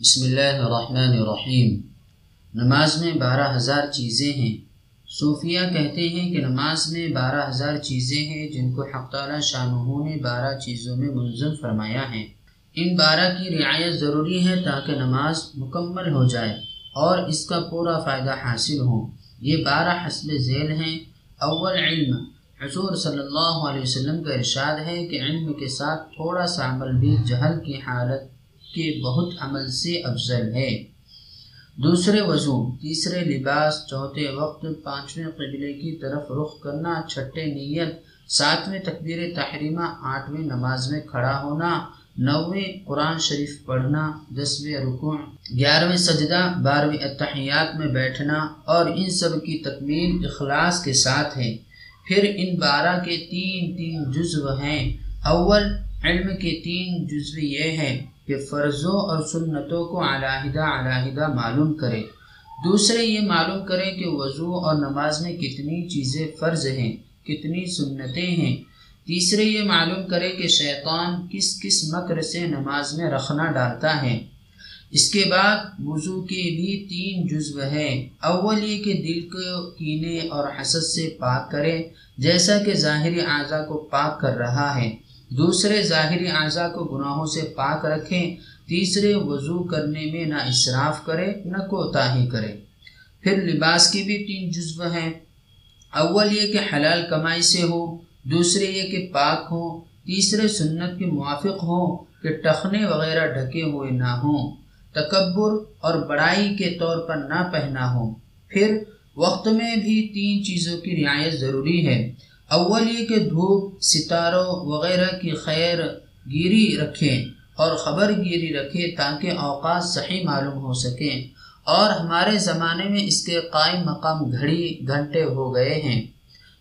بسم اللہ الرحمن الرحیم۔ نماز میں بارہ ہزار چیزیں ہیں۔ صوفیہ کہتے ہیں کہ نماز میں بارہ ہزار چیزیں ہیں جن کو حق تعالی شاہ نے بارہ چیزوں میں منظم فرمایا ہے۔ ان بارہ کی رعایت ضروری ہے تاکہ نماز مکمل ہو جائے اور اس کا پورا فائدہ حاصل ہو۔ یہ بارہ حسب ذیل ہیں۔ اول علم۔ حضور صلی اللہ علیہ وسلم کا ارشاد ہے کہ علم کے ساتھ تھوڑا سا عمل بھی جہل کی حالت کے بہت عمل سے افضل ہے۔ دوسرے وضو، تیسرے لباس، چوتھے وقت، پانچویں قبلے کی طرف رخ کرنا، چھٹے نیت، ساتویں تکبیر تحریمہ، آٹھویں نماز میں کھڑا ہونا، نویں قرآن شریف پڑھنا، دسویں رکوع، گیارہویں سجدہ، بارہویں اتحیات میں بیٹھنا اور ان سب کی تکمیل اخلاص کے ساتھ ہے پھر ان بارہ کے تین تین جزو ہیں۔ اول، علم کے تین جزو یہ ہیں۔ کہ فرضوں اور سنتوں کو علیحدہ علیحدہ معلوم کرے دوسرے یہ معلوم کرے کہ وضو اور نماز میں کتنی چیزیں فرض ہیں، کتنی سنتیں ہیں۔ تیسرے یہ معلوم کرے کہ شیطان کس کس مکر سے نماز میں رکھنا ڈالتا ہے۔ اس کے بعد وضو کے بھی تین جزو ہے اول یہ کہ دل کو کینے اور حسد سے پاک کرے جیسا کہ ظاہری اعضاء کو پاک کر رہا ہے۔ دوسرے ظاہری اعضاء کو گناہوں سے پاک رکھیں، تیسرے وضو کرنے میں نہ اصراف کرے، نہ کوتاہی کرے۔ پھر لباس کی بھی تین جزو ہیں۔ اول یہ کہ حلال کمائی سے ہو، دوسرے یہ کہ پاک ہو تیسرے سنت کے موافق ہو کہ ٹخنے وغیرہ ڈھکے ہوئے نہ ہوں۔ تکبر اور بڑائی کے طور پر نہ پہنا ہو پھر وقت میں بھی تین چیزوں کی رعایت ضروری ہے۔ اول یہ کہ دھوپ، ستاروں وغیرہ کی خیر گیری رکھیں اور خبر گیری رکھے تاکہ اوقات صحیح معلوم ہو سکیں۔ اور ہمارے زمانے میں اس کے قائم مقام گھڑی گھنٹے ہو گئے ہیں۔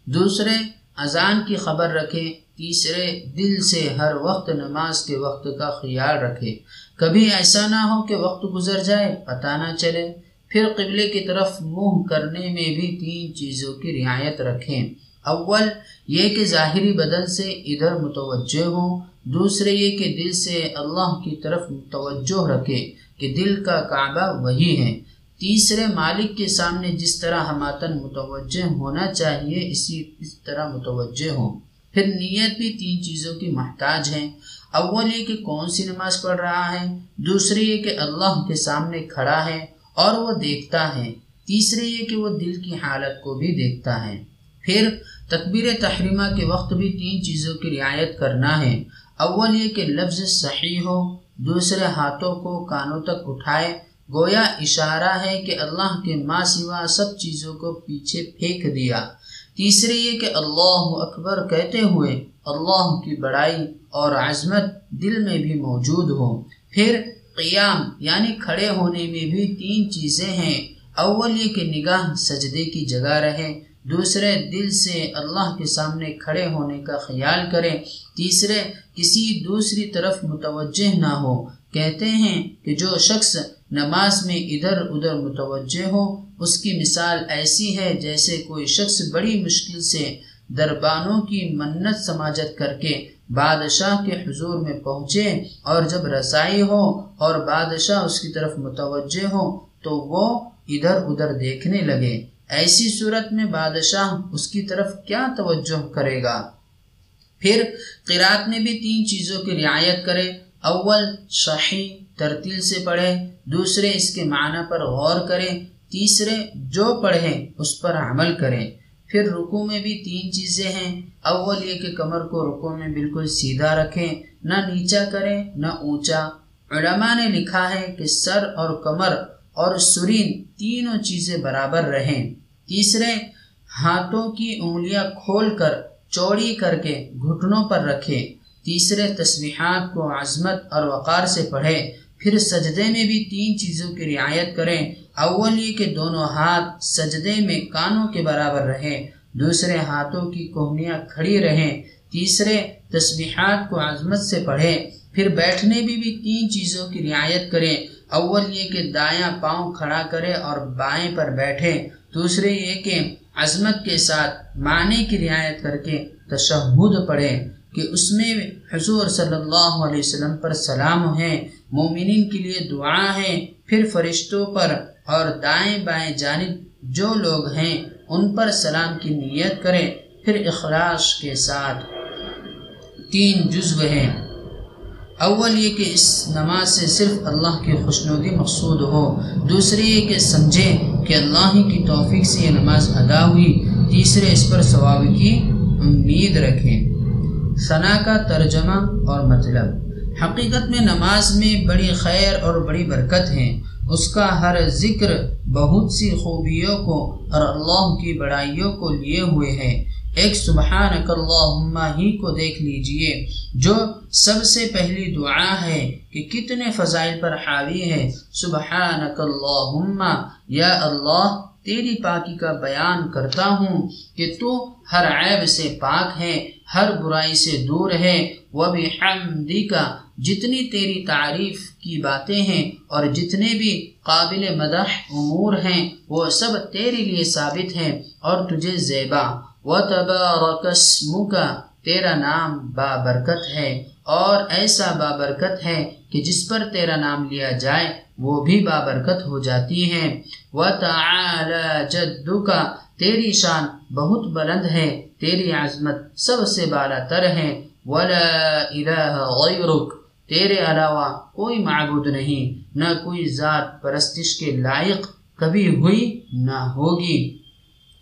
دوسرے، اذان کی خبر رکھیں۔ تیسرے، دل سے ہر وقت نماز کے وقت کا خیال رکھے کبھی ایسا نہ ہو کہ وقت گزر جائے، پتہ نہ چلے۔ پھر قبلے کی طرف منہ کرنے میں بھی تین چیزوں کی رعایت رکھیں۔ اول یہ کہ ظاہری بدن سے ادھر متوجہ ہوں، دوسرے یہ کہ دل سے اللہ کی طرف متوجہ رکھے کہ دل کا کعبہ وہی ہے۔ تیسرے مالک کے سامنے جس طرح ہماتن متوجہ ہونا چاہیے، اسی اس طرح متوجہ ہوں۔ پھر نیت بھی تین چیزوں کی محتاج ہے۔ اول یہ کہ کون سی نماز پڑھ رہا ہے، دوسرے یہ کہ اللہ کے سامنے کھڑا ہے اور وہ دیکھتا ہے۔ تیسرے یہ کہ وہ دل کی حالت کو بھی دیکھتا ہے۔ پھر تکبیر تحریمہ کے وقت بھی تین چیزوں کی رعایت کرنا ہے۔ اول یہ کہ لفظ صحیح ہو، دوسرے ہاتھوں کو کانوں تک اٹھائے۔ گویا اشارہ ہے کہ اللہ کے ماں سوا سب چیزوں کو پیچھے پھینک دیا۔ تیسرے یہ کہ اللہ اکبر کہتے ہوئے اللہ کی بڑائی اور عظمت دل میں بھی موجود ہو پھر قیام یعنی کھڑے ہونے میں بھی تین چیزیں ہیں۔ اول یہ کہ نگاہ سجدے کی جگہ رہے۔ دوسرے دل سے اللہ کے سامنے کھڑے ہونے کا خیال کریں۔ تیسرے، کسی دوسری طرف متوجہ نہ ہو۔ کہتے ہیں کہ جو شخص نماز میں ادھر ادھر متوجہ ہو، اس کی مثال ایسی ہے جیسے کوئی شخص بڑی مشکل سے دربانوں کی منت سماجت کر کے بادشاہ کے حضور میں پہنچے اور جب رسائی ہو اور بادشاہ اس کی طرف متوجہ ہو تو وہ ادھر ادھر دیکھنے لگے۔ ایسی صورت میں بادشاہ اس کی طرف کیا توجہ کرے گا؟ پھر قرات میں بھی تین چیزوں کی رعایت کرے۔ اول شاہی ترتیل سے پڑھے۔ دوسرے، اس کے معنی پر غور کرے۔ تیسرے، جو پڑھے، اس پر عمل کرے۔ پھر رکو میں بھی تین چیزیں ہیں۔ اول، یہ کہ کمر کو رکو میں بالکل سیدھا رکھیں۔ نہ نیچا کریں، نہ اونچا۔ علماء نے لکھا ہے کہ سر اور کمر اور سرین تینوں چیزیں برابر رہیں۔ تیسرے، ہاتھوں کی انگلیاں کھول کر، چوڑی کر کے گھٹنوں پر رکھے۔ تیسرے تصویحات کو عظمت اور وقار سے پڑھے۔ پھر سجدے میں بھی تین چیزوں کی رعایت کریں۔ اول یہ کہ دونوں ہاتھ سجدے میں کانوں کے برابر رہیں۔ دوسرے، ہاتھوں کی کوہنیاں کھڑی رہیں۔ تیسرے، تسبیحات کو عظمت سے پڑھیں۔ پھر بیٹھنے میں بھی تین چیزوں کی رعایت کریں۔ اول یہ کہ دایاں پاؤں کھڑا کرے اور بائیں پر بیٹھے، دوسرے یہ کہ عظمت کے ساتھ معنی کی رعایت کر کے تشہد پڑھے کہ اس میں حضور صلی اللہ علیہ وسلم پر سلام ہیں مومنین کے لیے دعا ہے، پھر فرشتوں پر اور دائیں بائیں جانب جو لوگ ہیں ان پر سلام کی نیت کرے، پھر اخلاص کے ساتھ تین جزو ہیں۔ اول یہ کہ اس نماز سے صرف اللہ کی خوشنودی مقصود ہو، دوسری یہ کہ سمجھے کہ اللہ ہی کی توفیق سے یہ نماز ادا ہوئی، تیسرے اس پر ثواب کی امید رکھیں۔ ثنا کا ترجمہ اور مطلب۔ حقیقت میں نماز میں بڑی خیر اور بڑی برکت ہے۔ اس کا ہر ذکر بہت سی خوبیوں کو اور اللہ کی بڑائیوں کو لیے ہوئے ہے۔ ایک سبحان اللہم ہی کو دیکھ لیجیے، جو سب سے پہلی دعا ہے کہ کتنے فضائل پر حاوی ہے۔ سبحانک اللہم، یا اللہ، تیری پاکی کا بیان کرتا ہوں کہ تو ہر عیب سے پاک ہے، ہر برائی سے دور ہے۔ وہ بھی کا جتنی تیری تعریف کی باتیں ہیں اور جتنے بھی قابل مدح امور ہیں، وہ سب تیرے لیے ثابت ہیں اور تجھے زیبا۔ و تبارکسم کا تیرا نام بابرکت ہے اور ایسا بابرکت ہے کہ جس پر تیرا نام لیا جائے، وہ بھی بابرکت ہو جاتی ہے۔ و تعالی جدو کا تیری شان بہت بلند ہے، تیری عظمت سب سے بالا تر ہے۔ ولا الہ غیرک تیرے علاوہ کوئی معبود نہیں، نہ کوئی ذات پرستش کے لائق کبھی ہوئی نہ ہوگی۔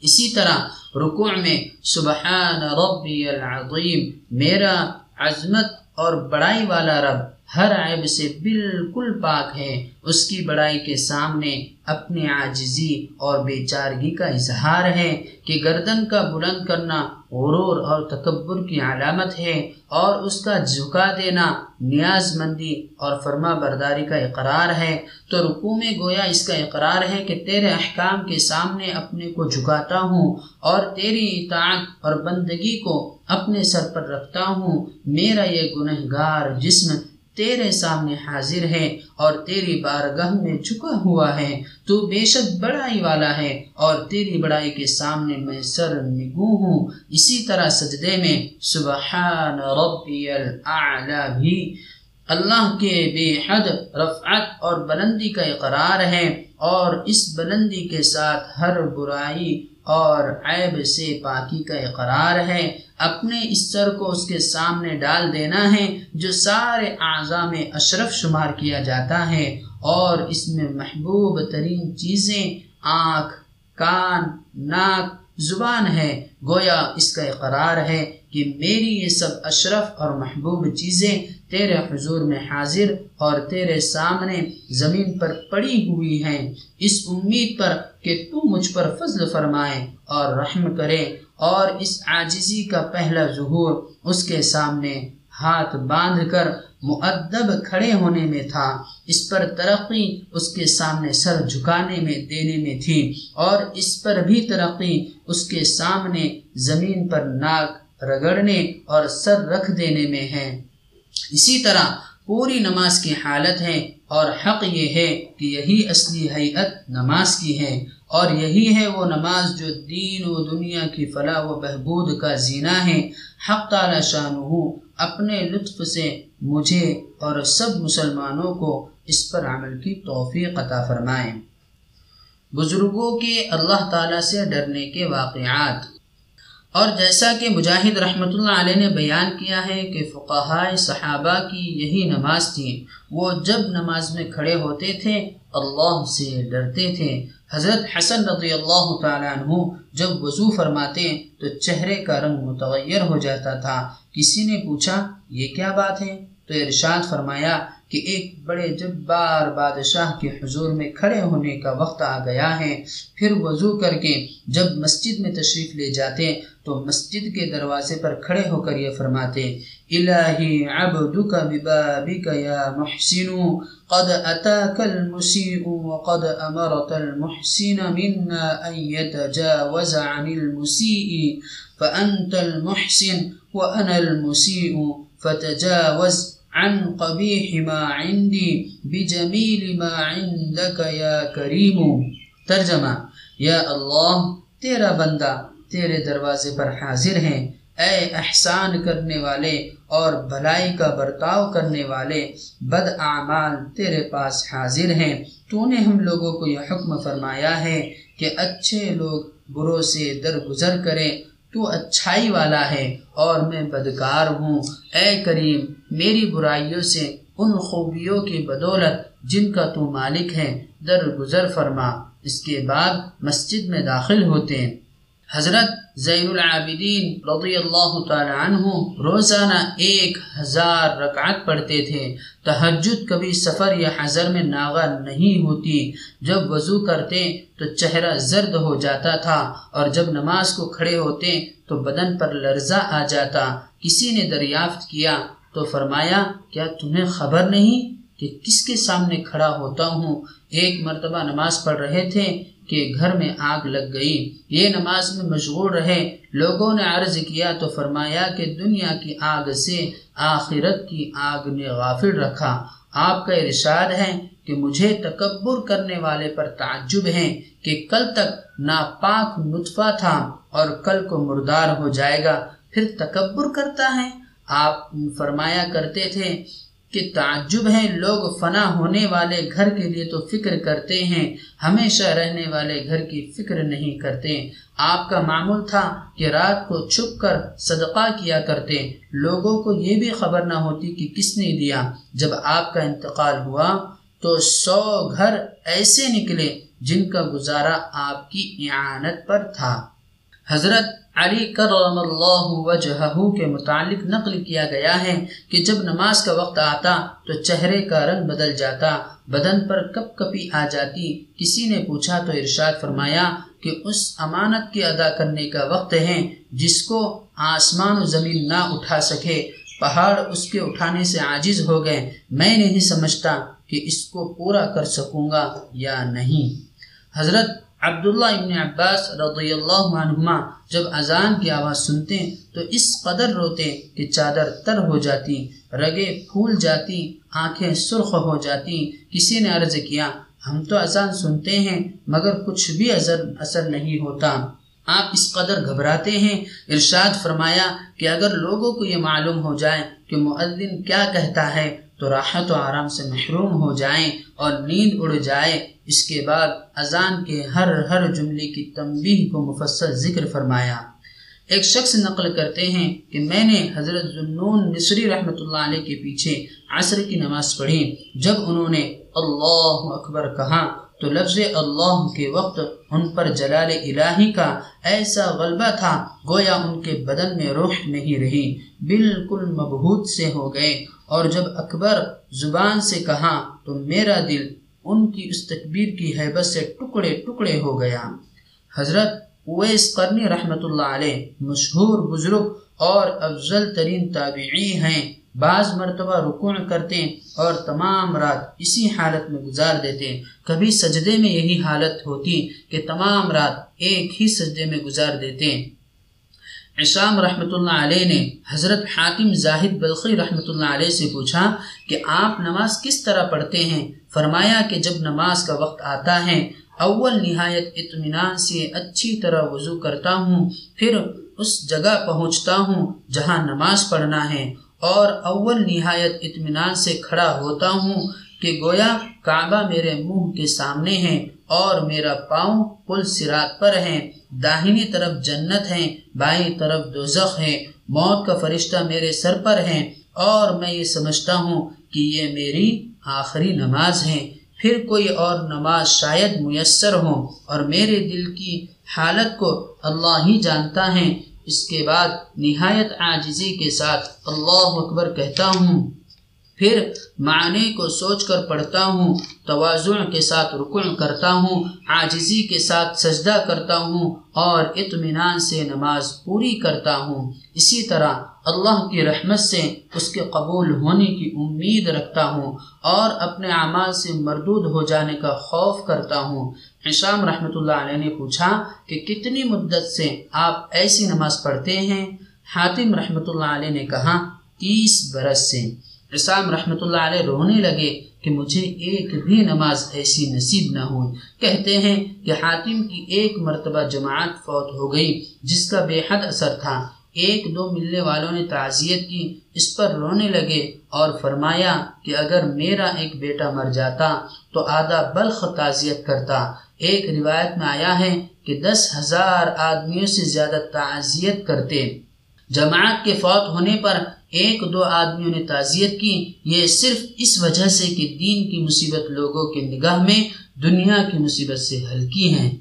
اسی طرح رکوع میں سبحان ربی العظیم، میرا عظمت اور بڑائی والا رب ہر عیب سے بالکل پاک ہے، اس کی بڑائی کے سامنے اپنے عاجزی اور بے چارگی کا اظہار ہے کہ گردن کا بلند کرنا غرور اور تکبر کی علامت ہے اور اس کا جھکا دینا نیاز مندی اور فرما برداری کا اقرار ہے۔ تو رکو میں گویا اس کا اقرار ہے کہ تیرے احکام کے سامنے اپنے کو جھکاتا ہوں اور تیری اطاعت اور بندگی کو اپنے سر پر رکھتا ہوں۔ میرا یہ گنہگار جسم تیرے سامنے حاضر ہے اور تیری بارگاہ میں جھکا ہوا ہے، تو بے شک بڑائی والا ہے اور تیری بڑائی کے سامنے میں سر نگو ہوں۔ اسی طرح سجدے میں سبحان ربی الاعلی بھی اللہ کے بے حد رفعت اور بلندی کا اقرار ہے اور اس بلندی کے ساتھ ہر برائی اور عیب سے پاکی کا اقرار ہے۔ اپنے اس سر کو اس کے سامنے ڈال دینا ہے، جو سارے اعضاء میں اشرف شمار کیا جاتا ہے۔ اور اس میں محبوب ترین چیزیں، آنکھ، کان، ناک، زبان ہے۔ گویا اس کا اقرار ہے کہ میری یہ سب اشرف اور محبوب چیزیں تیرے حضور میں حاضر اور تیرے سامنے زمین پر پڑی ہوئی ہیں۔ اس امید پر کہ تو مجھ پر فضل فرمائے اور رحم کرے۔ اور اس عاجزی کا پہلا ظہور اس کے سامنے ہاتھ باندھ کر معدب کھڑے ہونے میں تھا۔ اس پر ترقی اس کے سامنے سر جھکانے میں دینے میں تھی اور اس پر بھی ترقی اس کے سامنے زمین پر ناک رگڑنے اور سر رکھ دینے میں ہے۔ اسی طرح پوری نماز کی حالت ہے اور حق یہ ہے کہ یہی اصلی حیت نماز کی ہے۔ اور یہی ہے وہ نماز جو دین و دنیا کی فلاح و بہبود کا زینہ ہے۔ حق تعالی شاہ اپنے لطف سے مجھے اور سب مسلمانوں کو اس پر عمل کی توفیق عطا فرمائیں بزرگوں کے اللہ تعالیٰ سے ڈرنے کے واقعات۔ اور جیسا کہ مجاہد رحمۃ اللہ علیہ نے بیان کیا ہے کہ فقہائے صحابہ کی یہی نماز تھی۔ وہ جب نماز میں کھڑے ہوتے تھے، اللہ سے ڈرتے تھے۔ حضرت حسن رضی اللہ تعالیٰ عنہ جب وضو فرماتے تو چہرے کا رنگ متغیر ہو جاتا تھا۔ کسی نے پوچھا، یہ کیا بات ہے؟ تو ارشاد فرمایا کہ ایک بڑے جبار بادشاہ کے حضور میں کھڑے ہونے کا وقت آ گیا ہے۔ پھر وضو کر کے جب مسجد میں تشریف لے جاتے تو مسجد کے دروازے پر کھڑے ہو کر یہ فرماتے، الہی عبدک ببابک یا محسن، قد اتاک المسیء وقد امرت المحسن منا ان يتجاوز عن المسیء فانت المحسن وانا المسیء فتجاوز عن قبیح ما عندی بجمیل ما عندك یا کریم. ترجمہ، یا اللہ، تیرا بندہ تیرے دروازے پر حاضر ہے اے احسان کرنے والے اور بھلائی کا برتاؤ کرنے والے، بد اعمال تیرے پاس حاضر ہیں۔ تو نے ہم لوگوں کو یہ حکم فرمایا ہے کہ اچھے لوگ بروں سے درگزر کریں تو اچھائی والا ہے اور میں بدکار ہوں۔ اے کریم، میری برائیوں سے ان خوبیوں کی بدولت جن کا تو مالک ہے، درگزر فرما۔ اس کے بعد مسجد میں داخل ہوتے ہیں۔ حضرت زین العابدین رضی اللہ تعالی عنہ روزانہ ایک ہزار رکعت پڑھتے تھے۔ تحجد کبھی سفر یا حضر میں ناغا نہیں ہوتی۔ جب وضو کرتے تو چہرہ زرد ہو جاتا تھا اور جب نماز کو کھڑے ہوتے تو بدن پر لرزہ آ جاتا۔ کسی نے دریافت کیا تو فرمایا، کیا تمہیں خبر نہیں کہ کس کے سامنے کھڑا ہوتا ہوں؟ ایک مرتبہ نماز پڑھ رہے تھے کہ گھر میں آگ لگ گئی۔ یہ نماز میں مشغول رہے۔ لوگوں نے عرض کیا تو فرمایا کہ دنیا کی آگ سے آخرت کی آگ نے غافل رکھا۔ آپ کا ارشاد ہے کہ مجھے تکبر کرنے والے پر تعجب ہے کہ کل تک ناپاک نطفہ تھا اور کل کو مردار ہو جائے گا۔ پھر تکبر کرتا ہے۔ آپ فرمایا کرتے تھے کہ تعجب ہے لوگ فنا ہونے والے گھر کے لیے تو فکر کرتے ہیں، ہمیشہ رہنے والے گھر کی فکر نہیں کرتے۔ آپ کا معمول تھا کہ رات کو چھپ کر صدقہ کیا کرتے۔ لوگوں کو یہ بھی خبر نہ ہوتی کہ کس نے دیا۔ جب آپ کا انتقال ہوا تو سو گھر ایسے نکلے جن کا گزارا آپ کی اعانت پر تھا۔ حضرت علی کرم اللہ وجہہ کے متعلق نقل کیا گیا ہے کہ جب نماز کا وقت آتا تو چہرے کا رنگ بدل جاتا، بدن پر کپ کپی آ جاتی۔ کسی نے پوچھا تو ارشاد فرمایا کہ اس امانت کے ادا کرنے کا وقت ہے جس کو آسمان و زمین نہ اٹھا سکے۔ پہاڑ اس کے اٹھانے سے عاجز ہو گئے۔ میں نہیں سمجھتا کہ اس کو پورا کر سکوں گا یا نہیں۔ حضرت عبداللہ ابن عباس رضی اللہ عنہما جب اذان کی آواز سنتے تو اس قدر روتے کہ چادر تر ہو جاتی، رگے پھول جاتی، آنکھیں سرخ ہو جاتی، کسی نے عرض کیا، ہم تو اذان سنتے ہیں، مگر کچھ بھی اثر اثر نہیں ہوتا۔ آپ اس قدر گھبراتے ہیں، ارشاد فرمایا کہ اگر لوگوں کو یہ معلوم ہو جائے کہ معذن کیا کہتا ہے تو راحت و آرام سے محروم ہو جائیں اور نیند اڑ جائے، اس کے بعد اذان کے ہر ہر جملے کی تنبیہ کو مفصل ذکر فرمایا۔ ایک شخص نقل کرتے ہیں کہ میں نے حضرت مصری رحمۃ اللہ علیہ کے پیچھے عصر کی نماز پڑھی۔ جب انہوں نے اللہ اکبر کہا، تو لفظ اللہ کے وقت ان پر جلال الہی کا ایسا غلبہ تھا، گویا ان کے بدن میں روح نہیں رہی، بالکل مبہوت سے ہو گئے۔ اور جب اکبر زبان سے کہا تو میرا دل ان کی اس تکبیر کی حیبت سے ٹکڑے ٹکڑے ہو گیا۔ حضرت اویس قرنی رحمت اللہ علیہ مشہور بزرگ اور افضل ترین تابعی ہیں۔ بعض مرتبہ رکوع کرتے اور تمام رات اسی حالت میں گزار دیتے۔ کبھی سجدے میں یہی حالت ہوتی کہ تمام رات ایک ہی سجدے میں گزار دیتے۔ عشام رحمۃ اللہ علیہ نے حضرت حاکم زاہد بلخی رحمۃ اللہ علیہ سے پوچھا کہ آپ نماز کس طرح پڑھتے ہیں؟ فرمایا کہ جب نماز کا وقت آتا ہے، اول نہایت اطمینان سے اچھی طرح وضو کرتا ہوں، پھر اس جگہ پہنچتا ہوں جہاں نماز پڑھنا ہے اور اول نہایت اطمینان سے کھڑا ہوتا ہوں کہ گویا کعبہ میرے منہ کے سامنے ہے۔ اور میرا پاؤں پل سرات پر ہے داہنی طرف جنت ہے بائیں طرف دوزخ ہے موت کا فرشتہ میرے سر پر ہے اور میں یہ سمجھتا ہوں کہ یہ میری آخری نماز ہے پھر کوئی اور نماز شاید میسر ہو اور میرے دل کی حالت کو اللہ ہی جانتا ہے۔ اس کے بعد نہایت عاجزی کے ساتھ اللہ اکبر کہتا ہوں۔ پھر معنی کو سوچ کر پڑھتا ہوں، توازن کے ساتھ رکن کرتا ہوں، عاجزی کے ساتھ سجدہ کرتا ہوں اور اطمینان سے نماز پوری کرتا ہوں۔ اسی طرح اللہ کی رحمت سے اس کے قبول ہونے کی امید رکھتا ہوں اور اپنے اعمال سے مردود ہو جانے کا خوف کرتا ہوں۔ حشام رحمۃ اللہ علیہ نے پوچھا کہ کتنی مدت سے آپ ایسی نماز پڑھتے ہیں؟ حاتم رحمۃ اللہ علیہ نے کہا، تیس برس سے۔ عصام رحمۃ اللہ علیہ رونے لگے کہ مجھے ایک بھی نماز ایسی نصیب نہ ہوئی۔ کہتے ہیں کہ حاتم کی ایک مرتبہ جماعت فوت ہو گئی، جس کا بے حد اثر تھا۔ ایک دو ملنے والوں نے تعزیت کی، اس پر رونے لگے اور فرمایا کہ اگر میرا ایک بیٹا مر جاتا تو آدھا بلخ تعزیت کرتا۔ ایک روایت میں آیا ہے کہ دس ہزار آدمیوں سے زیادہ تعزیت کرتے۔ جماعت کے فوت ہونے پر ایک دو آدمیوں نے تعزیت کی، یہ صرف اس وجہ سے کہ دین کی مصیبت لوگوں کے نگاہ میں دنیا کی مصیبت سے ہلکی ہیں۔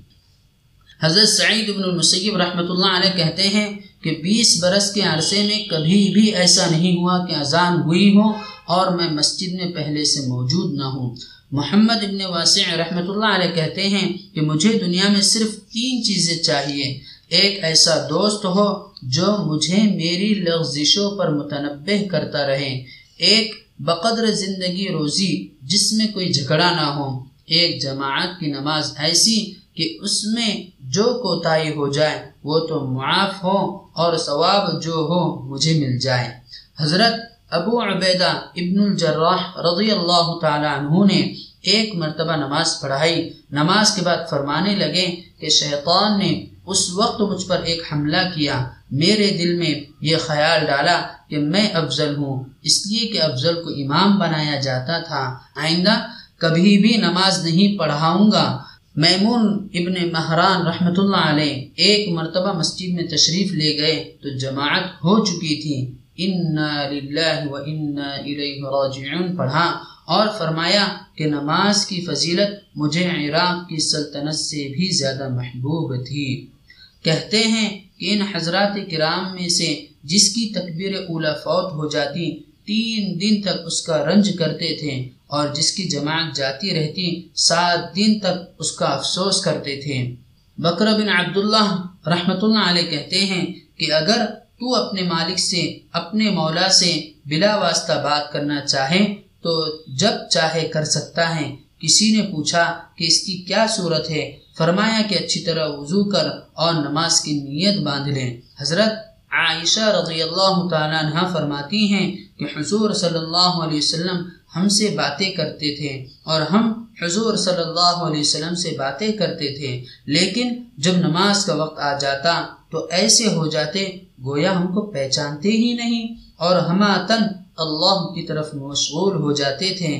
حضرت سعید بن المسیب رحمۃ اللہ علیہ کہتے ہیں کہ بیس برس کے عرصے میں کبھی بھی ایسا نہیں ہوا کہ اذان ہوئی ہو اور میں مسجد میں پہلے سے موجود نہ ہوں۔ محمد ابن واسع رحمۃ اللہ علیہ کہتے ہیں کہ مجھے دنیا میں صرف تین چیزیں چاہیے۔ ایک ایسا دوست ہو جو مجھے میری لغزشوں پر متنبع کرتا رہے۔ ایک بقدر زندگی روزی جس میں کوئی جھگڑا نہ ہو۔ ایک جماعت کی نماز ایسی کہ اس میں جو کوتاہی ہو جائے، وہ تو معاف ہو اور ثواب جو ہو مجھے مل جائے۔ حضرت ابو عبیدہ ابن الجراح رضی اللہ تعالی عنہ نے ایک مرتبہ نماز پڑھائی۔ نماز کے بعد فرمانے لگے کہ شیطان نے اس وقت مجھ پر ایک حملہ کیا، میرے دل میں یہ خیال ڈالا کہ میں افضل ہوں، اس لیے کہ افضل کو امام بنایا جاتا تھا۔ آئندہ کبھی بھی نماز نہیں پڑھاؤں گا۔ میمون ابن مہران رحمۃ اللہ علیہ ایک مرتبہ مسجد میں تشریف لے گئے تو جماعت ہو چکی تھی۔ راجعون پڑھا اور فرمایا کہ نماز کی فضیلت مجھے عراق کی سلطنت سے بھی زیادہ محبوب تھی۔ کہتے ہیں کہ ان حضرات کرام میں سے جس کی تکبیر اولا فوت ہو جاتی، تین دن تک اس کا رنج کرتے تھے اور جس کی جماعت جاتی رہتی، سات دن تک اس کا افسوس کرتے تھے۔ بکر بن عبداللہ رحمۃ اللہ علیہ کہتے ہیں کہ اگر تو اپنے مالک سے، اپنے مولا سے بلا واسطہ بات کرنا چاہے، تو جب چاہے کر سکتا ہے۔ کسی نے پوچھا کہ اس کی کیا صورت ہے؟ فرمایا کہ اچھی طرح وضو کر اور نماز کی نیت باندھ لیں۔ حضرت عائشہ رضی اللہ تعالیٰ عنہ فرماتی ہیں کہ حضور صلی اللہ علیہ وسلم ہم سے باتیں کرتے تھے اور ہم حضور صلی اللہ علیہ وسلم سے باتیں کرتے تھے، لیکن جب نماز کا وقت آ جاتا تو ایسے ہو جاتے گویا ہم کو پہچانتے ہی نہیں اور ہماتن اللہ کی طرف مشغول ہو جاتے تھے۔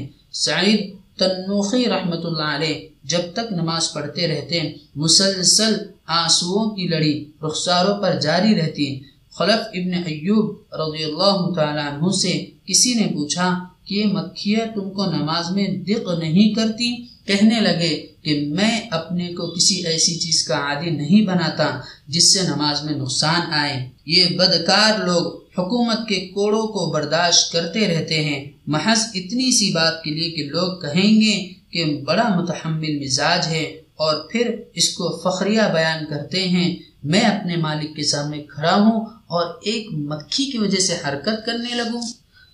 سعید تنوخی رحمۃ اللہ علیہ جب تک نماز پڑھتے رہتے مسلسل آنسوؤں کی لڑی رخساروں پر جاری رہتی خلف ابن ایوب رضی اللہ تعالیٰ عنہ سے کسی نے پوچھا کہ یہ تم کو نماز میں دق نہیں کرتی؟ کہنے لگے کہ میں اپنے کو کسی ایسی چیز کا عادی نہیں بناتا جس سے نماز میں نقصان آئے۔ یہ بدکار لوگ حکومت کے کوڑوں کو برداشت کرتے رہتے ہیں۔ محض اتنی سی بات کے لیے کہ لوگ کہیں گے کہ بڑا متحمل مزاج ہے اور پھر اس کو فخریہ بیان کرتے ہیں، میں اپنے مالک کے سامنے کھڑا ہوں اور ایک مکھی کی وجہ سے حرکت کرنے لگوں۔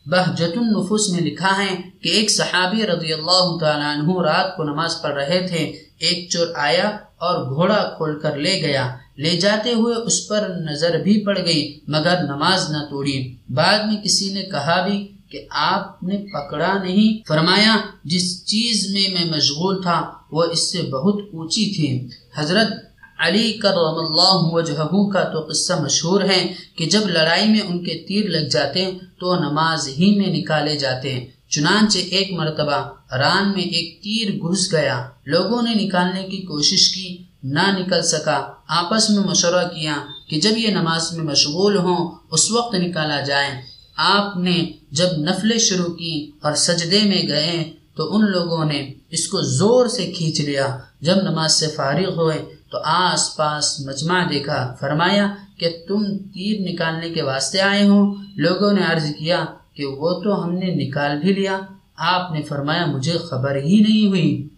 بہجت النفوس میں لکھا ہے کہ ایک صحابی رضی اللہ تعالیٰ عنہ رات کو نماز پڑھ رہے تھے، ایک چور آیا اور گھوڑا کھول کر لے گیا۔ لے جاتے ہوئے اس پر نظر بھی پڑ گئی، مگر نماز نہ توڑی۔ بعد میں کسی نے کہا بھی کہ آپ نے پکڑا نہیں۔ فرمایا، جس چیز میں میں مشغول تھا، وہ اس سے بہت اونچی تھی۔ حضرت علی کرم اللہ وجہہ کا تو قصہ مشہور ہے کہ جب لڑائی میں ان کے تیر لگ جاتے تو نماز ہی میں نکالے جاتے چنانچہ ایک مرتبہ ران میں ایک تیر گھس گیا۔ لوگوں نے نکالنے کی کوشش کی، نہ نکل سکا۔ آپس میں مشورہ کیا کہ جب یہ نماز میں مشغول ہوں، اس وقت نکالا جائے آپ نے جب نفلیں شروع کی اور سجدے میں گئے تو ان لوگوں نے اس کو زور سے کھینچ لیا۔ جب نماز سے فارغ ہوئے تو آس پاس مجمع دیکھا۔ فرمایا کہ تم تیر نکالنے کے واسطے آئے ہو۔ لوگوں نے عرض کیا کہ وہ تو ہم نے نکال بھی لیا۔ آپ نے فرمایا مجھے خبر ہی نہیں ہوئی۔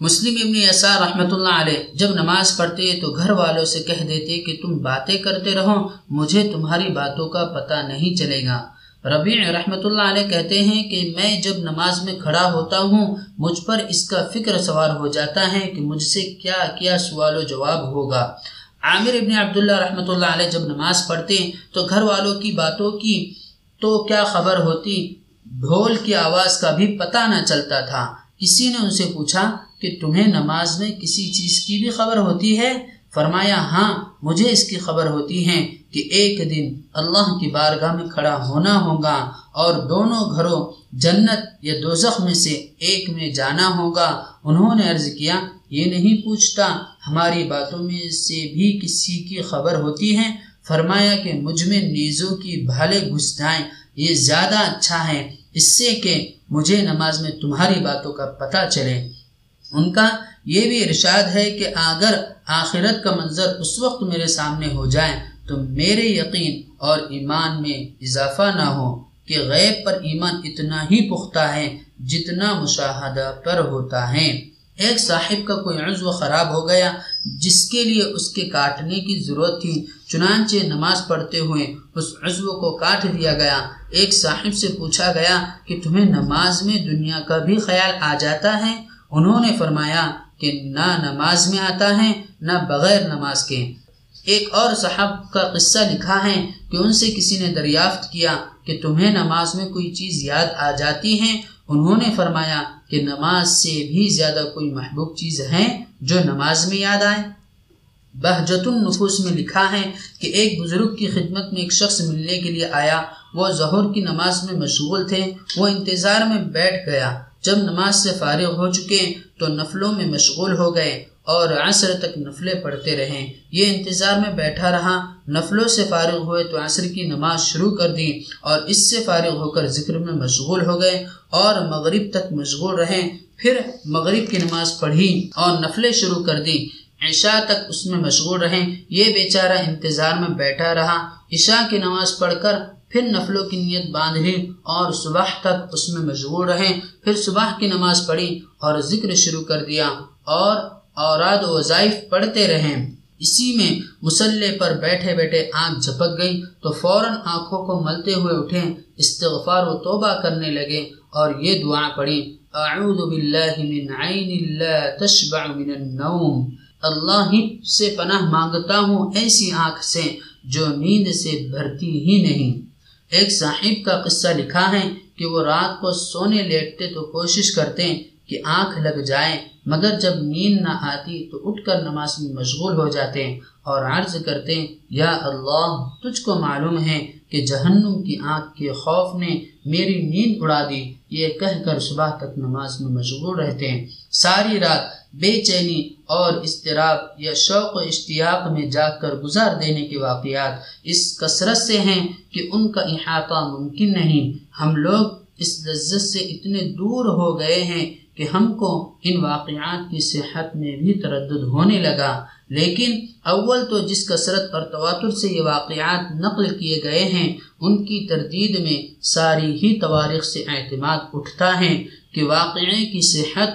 مسلم ابن یسار رحمۃ اللہ علیہ جب نماز پڑھتے تو گھر والوں سے کہہ دیتے کہ تم باتیں کرتے رہو، مجھے تمہاری باتوں کا پتہ نہیں چلے گا۔ ربیع رحمۃ اللہ علیہ کہتے ہیں کہ میں جب نماز میں کھڑا ہوتا ہوں، مجھ پر اس کا فکر سوار ہو جاتا ہے کہ مجھ سے کیا کیا سوال و جواب ہوگا۔ عامر ابن عبداللہ رحمۃ اللہ علیہ جب نماز پڑھتے تو گھر والوں کی باتوں کی تو کیا خبر ہوتی؟ ڈھول کی آواز کا بھی پتہ نہ چلتا تھا۔ کسی نے ان سے پوچھا کہ تمہیں نماز میں کسی چیز کی بھی خبر ہوتی ہے؟ فرمایا ہاں مجھے اس کی خبر ہوتی ہے۔ کہ ایک دن اللہ کی بارگاہ میں کھڑا ہونا ہوگا اور دونوں گھروں جنت یا دوزخ میں سے ایک میں جانا ہوگا۔ انہوں نے عرض کیا، یہ نہیں پوچھتا ہماری باتوں میں سے بھی کسی کی خبر ہوتی ہے؟ فرمایا کہ مجھ میں نیزوں کی بھالے گھس جائیں، یہ زیادہ اچھا ہے۔ اس سے کہ مجھے نماز میں تمہاری باتوں کا پتہ چلے۔ ان کا یہ بھی ارشاد ہے کہ اگر آخرت کا منظر اس وقت میرے سامنے ہو جائے تو میرے یقین اور ایمان میں اضافہ نہ ہو کہ غیب پر ایمان اتنا ہی پختہ ہے جتنا مشاہدہ پر ہوتا ہے۔ ایک صاحب کا کوئی عضو خراب ہو گیا جس کے لیے اس کے کاٹنے کی ضرورت تھی، چنانچہ نماز پڑھتے ہوئے اس عضو کو کاٹ دیا گیا۔ ایک صاحب سے پوچھا گیا کہ تمہیں نماز میں دنیا کا بھی خیال آ جاتا ہے؟ انہوں نے فرمایا کہ نہ نماز میں آتا ہے، نہ بغیر نماز کے۔ ایک اور صاحب کا قصہ لکھا ہے کہ ان سے کسی نے دریافت کیا کہ تمہیں نماز میں کوئی چیز یاد آ جاتی ہے۔ انہوں نے فرمایا کہ نماز سے بھی زیادہ کوئی محبوب چیز ہے جو نماز میں یاد آئے۔ بہجت النفوس میں لکھا ہے کہ ایک بزرگ کی خدمت میں ایک شخص ملنے کے لیے آیا۔ وہ ظہر کی نماز میں مشغول تھے۔ وہ انتظار میں بیٹھ گیا۔ جب نماز سے فارغ ہو چکے تو نفلوں میں مشغول ہو گئے۔ اور عصر تک نفلیں پڑھتے رہے یہ انتظار میں بیٹھا رہا۔ نفلوں سے فارغ ہوئے تو عصر کی نماز شروع کر دی اور اس سے فارغ ہو کر ذکر میں مشغول ہو گئے اور مغرب تک مشغول رہے۔ پھر مغرب کی نماز پڑھی اور نفلیں شروع کر دی۔ عشاء تک اس میں مشغول رہے۔ یہ بیچارہ انتظار میں بیٹھا رہا۔ عشاء کی نماز پڑھ کر پھر نفلوں کی نیت باندھ لی اور صبح تک اس میں مشغول رہے۔ پھر صبح کی نماز پڑھی اور ذکر شروع کر دیا اور اوراد و وظائف پڑھتے رہے اسی میں مسلح پر بیٹھے بیٹھے آنکھ جھپک گئی تو فوراً آنکھوں کو ملتے ہوئے اٹھے استغفار و توبہ کرنے لگے اور یہ دعا پڑھی اعوذ باللہ من عین لا تشبع من النوم۔ اللہ ہی سے پناہ مانگتا ہوں ایسی آنکھ سے جو نیند سے بھرتی ہی نہیں۔ ایک صاحب کا قصہ لکھا ہے کہ وہ رات کو سونے لیٹتے تو کوشش کرتے کہ آنکھ لگ جائے مگر جب نیند نہ آتی تو اٹھ کر نماز میں مشغول ہو جاتے اور عرض کرتے یا اللہ، تجھ کو معلوم ہے کہ جہنم کی آنکھ کے خوف نے میری نیند اڑا دی۔ یہ کہہ کر صبح تک نماز میں مشغول رہتے ہیں۔ ساری رات بے چینی اور اضطراب یا شوق و اشتیاق میں جا کر گزار دینے کے واقعات اس کثرت سے ہیں کہ ان کا احاطہ ممکن نہیں۔ ہم لوگ اس لذت سے اتنے دور ہو گئے ہیں کہ ہم کو ان واقعات کی صحت میں بھی تردد ہونے لگا۔ لیکن اول تو جس کثرت اور تواتر سے یہ واقعات نقل کیے گئے ہیں، ان کی تردید میں ساری ہی تواریخ سے اعتماد اٹھتا ہے کہ واقعے کی صحت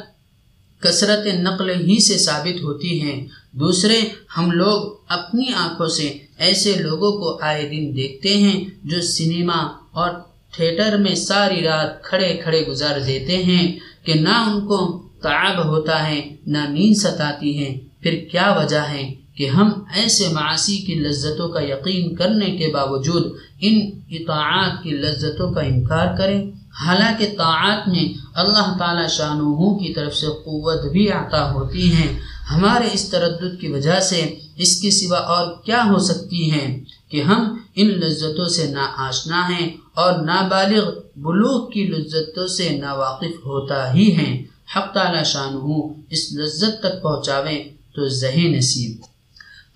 کثرت نقل ہی سے ثابت ہوتی ہیں دوسرے، ہم لوگ اپنی آنکھوں سے ایسے لوگوں کو آئے دن دیکھتے ہیں جو سنیما اور تھیٹر میں ساری رات کھڑے کھڑے گزار دیتے ہیں۔ کہ نہ ان کو تعب ہوتا ہے، نہ نیند ستاتی ہے۔ پھر کیا وجہ ہے کہ ہم ایسے معاشی کی لذتوں کا یقین کرنے کے باوجود ان اطاعات کی لذتوں کا انکار کریں؟ حالانکہ طاعات میں اللہ تعالی شانوں کی طرف سے قوت بھی عطا ہوتی ہیں ہمارے اس تردد کی وجہ سے اس کے سوا اور کیا ہو سکتی ہیں کہ ہم ان لذتوں سے نا آشنا ہیں اور نابالغ بلوغ کی لذتوں سے نا واقف ہوتا ہی ہیں۔ حق تعالی شانہ اس لذت تک پہنچاویں تو ذہی نصیب۔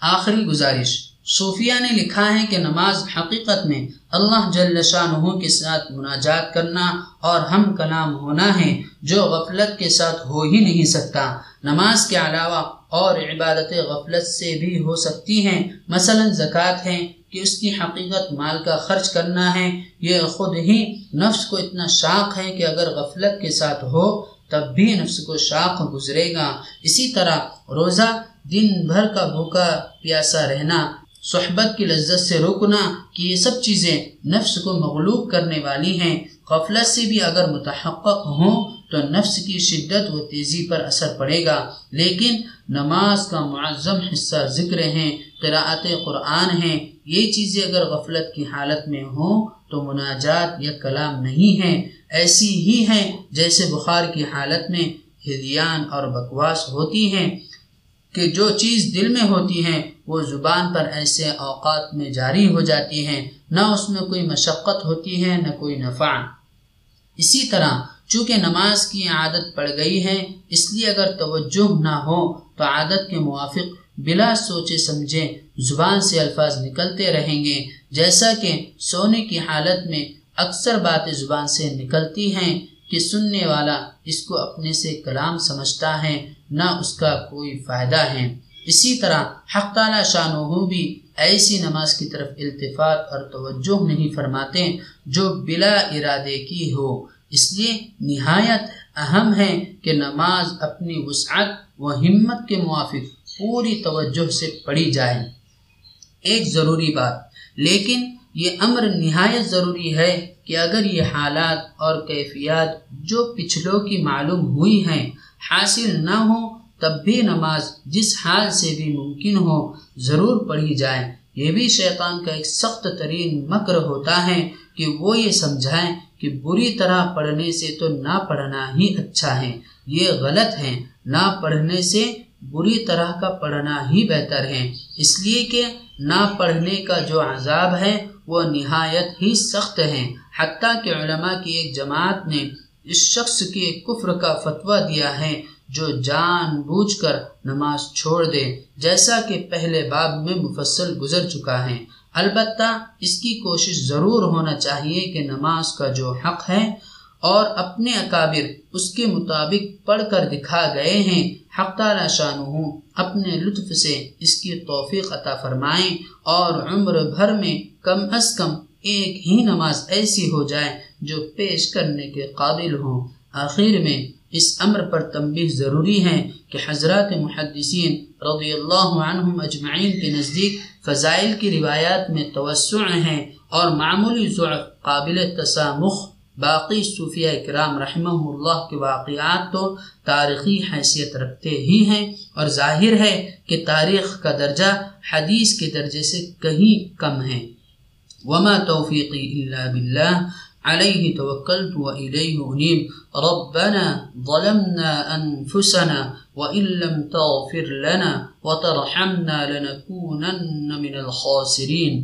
آخری گزارش۔ صوفیہ نے لکھا ہے کہ نماز حقیقت میں اللہ جل شاہ کے ساتھ مناجات کرنا اور ہم کلام ہونا ہے، جو غفلت کے ساتھ ہو ہی نہیں سکتا۔ نماز کے علاوہ اور عبادت غفلت سے بھی ہو سکتی ہیں۔ مثلا زکوٰۃ ہے کہ اس کی حقیقت مال کا خرچ کرنا ہے۔ یہ خود ہی نفس کو اتنا شاق ہے کہ اگر غفلت کے ساتھ ہو، تب بھی نفس کو شاق گزرے گا۔ اسی طرح روزہ، دن بھر کا بھوکا پیاسا رہنا، صحبت کی لذت سے روکنا، کہ یہ سب چیزیں نفس کو مغلوب کرنے والی ہیں۔ غفلت سے بھی اگر متحقق ہوں، تو نفس کی شدت و تیزی پر اثر پڑے گا۔ لیکن نماز کا معظم حصہ ذکر ہیں، قراءت قرآن ہیں۔ یہ چیزیں اگر غفلت کی حالت میں ہوں تو مناجات یا کلام نہیں ہیں، ایسی ہی ہیں جیسے بخار کی حالت میں ہدیان اور بکواس ہوتی ہیں کہ جو چیز دل میں ہوتی ہے وہ زبان پر ایسے اوقات میں جاری ہو جاتی ہیں، نہ اس میں کوئی مشقت ہوتی ہے نہ کوئی نفع۔ اسی طرح چونکہ نماز کی عادت پڑ گئی ہے، اس لیے اگر توجہ نہ ہو تو عادت کے موافق بلا سوچے سمجھے زبان سے الفاظ نکلتے رہیں گے، جیسا کہ سونے کی حالت میں اکثر باتیں زبان سے نکلتی ہیں کہ سننے والا اس کو اپنے سے کلام سمجھتا ہے، نہ اس کا کوئی فائدہ ہے۔ اسی طرح حق تعالی شاہ بھی ایسی نماز کی طرف التفات اور توجہ نہیں فرماتے جو بلا ارادے کی ہو۔ اس لیے نہایت اہم ہے کہ نماز اپنی وسعت و ہمت کے موافق پوری توجہ سے پڑھی جائے۔ ایک ضروری بات، لیکن یہ امر نہایت ضروری ہے کہ اگر یہ حالات اور کیفیات جو پچھلوں کی معلوم ہوئی ہیں حاصل نہ ہو تب بھی نماز جس حال سے بھی ممکن ہو ضرور پڑھی جائے۔ یہ بھی شیطان کا ایک سخت ترین مکر ہوتا ہے کہ وہ یہ سمجھائیں کہ بری طرح پڑھنے سے تو نہ پڑھنا ہی اچھا ہے، یہ غلط ہے۔ نہ پڑھنے سے بری طرح کا پڑھنا ہی بہتر ہے اس لیے کہ نہ پڑھنے کا جو عذاب ہے، وہ نہایت ہی سخت ہے۔ حتیٰ کہ علماء کی ایک جماعت نے اس شخص کے کفر کا فتویٰ دیا ہے جو جان بوجھ کر نماز چھوڑ دے۔ جیسا کہ پہلے باب میں مفصل گزر چکا ہے۔ البتہ اس کی کوشش ضرور ہونا چاہیے کہ نماز کا جو حق ہے اور اپنے اکابر اس کے مطابق پڑھ کر دکھا گئے ہیں۔ حق تعالی شانہ اپنے لطف سے اس کی توفیق عطا فرمائیں اور عمر بھر میں کم از کم ایک ہی نماز ایسی ہو جائے جو پیش کرنے کے قابل ہوں۔ آخر میں اس امر پر تنبیہ ضروری ہے کہ حضرات محدثین رضی اللہ عنہم اجمعین کے نزدیک فضائل کی روایات میں توسع ہیں اور معمولی ضعف قابل تسامخ باقی صوفیہ اکرام رحمہ اللہ کے واقعات تو تاریخی حیثیت رکھتے ہی ہیں اور ظاہر ہے کہ تاریخ کا درجہ حدیث کے درجے سے کہیں کم ہے۔ وما توفیقی الا باللہ عليه توكلت وإليه أنيب۔ ربنا ظلمنا أنفسنا وإن لم تغفر لنا وترحمنا لنكونن من الخاسرين۔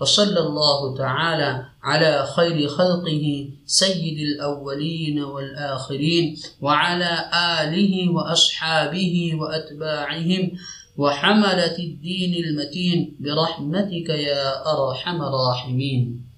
وصلى الله تعالى على خير خلقه سيد الأولين والآخرين وعلى آله وأصحابه وأتباعهم وحملة الدين المتين برحمتك يا أرحم الراحمين.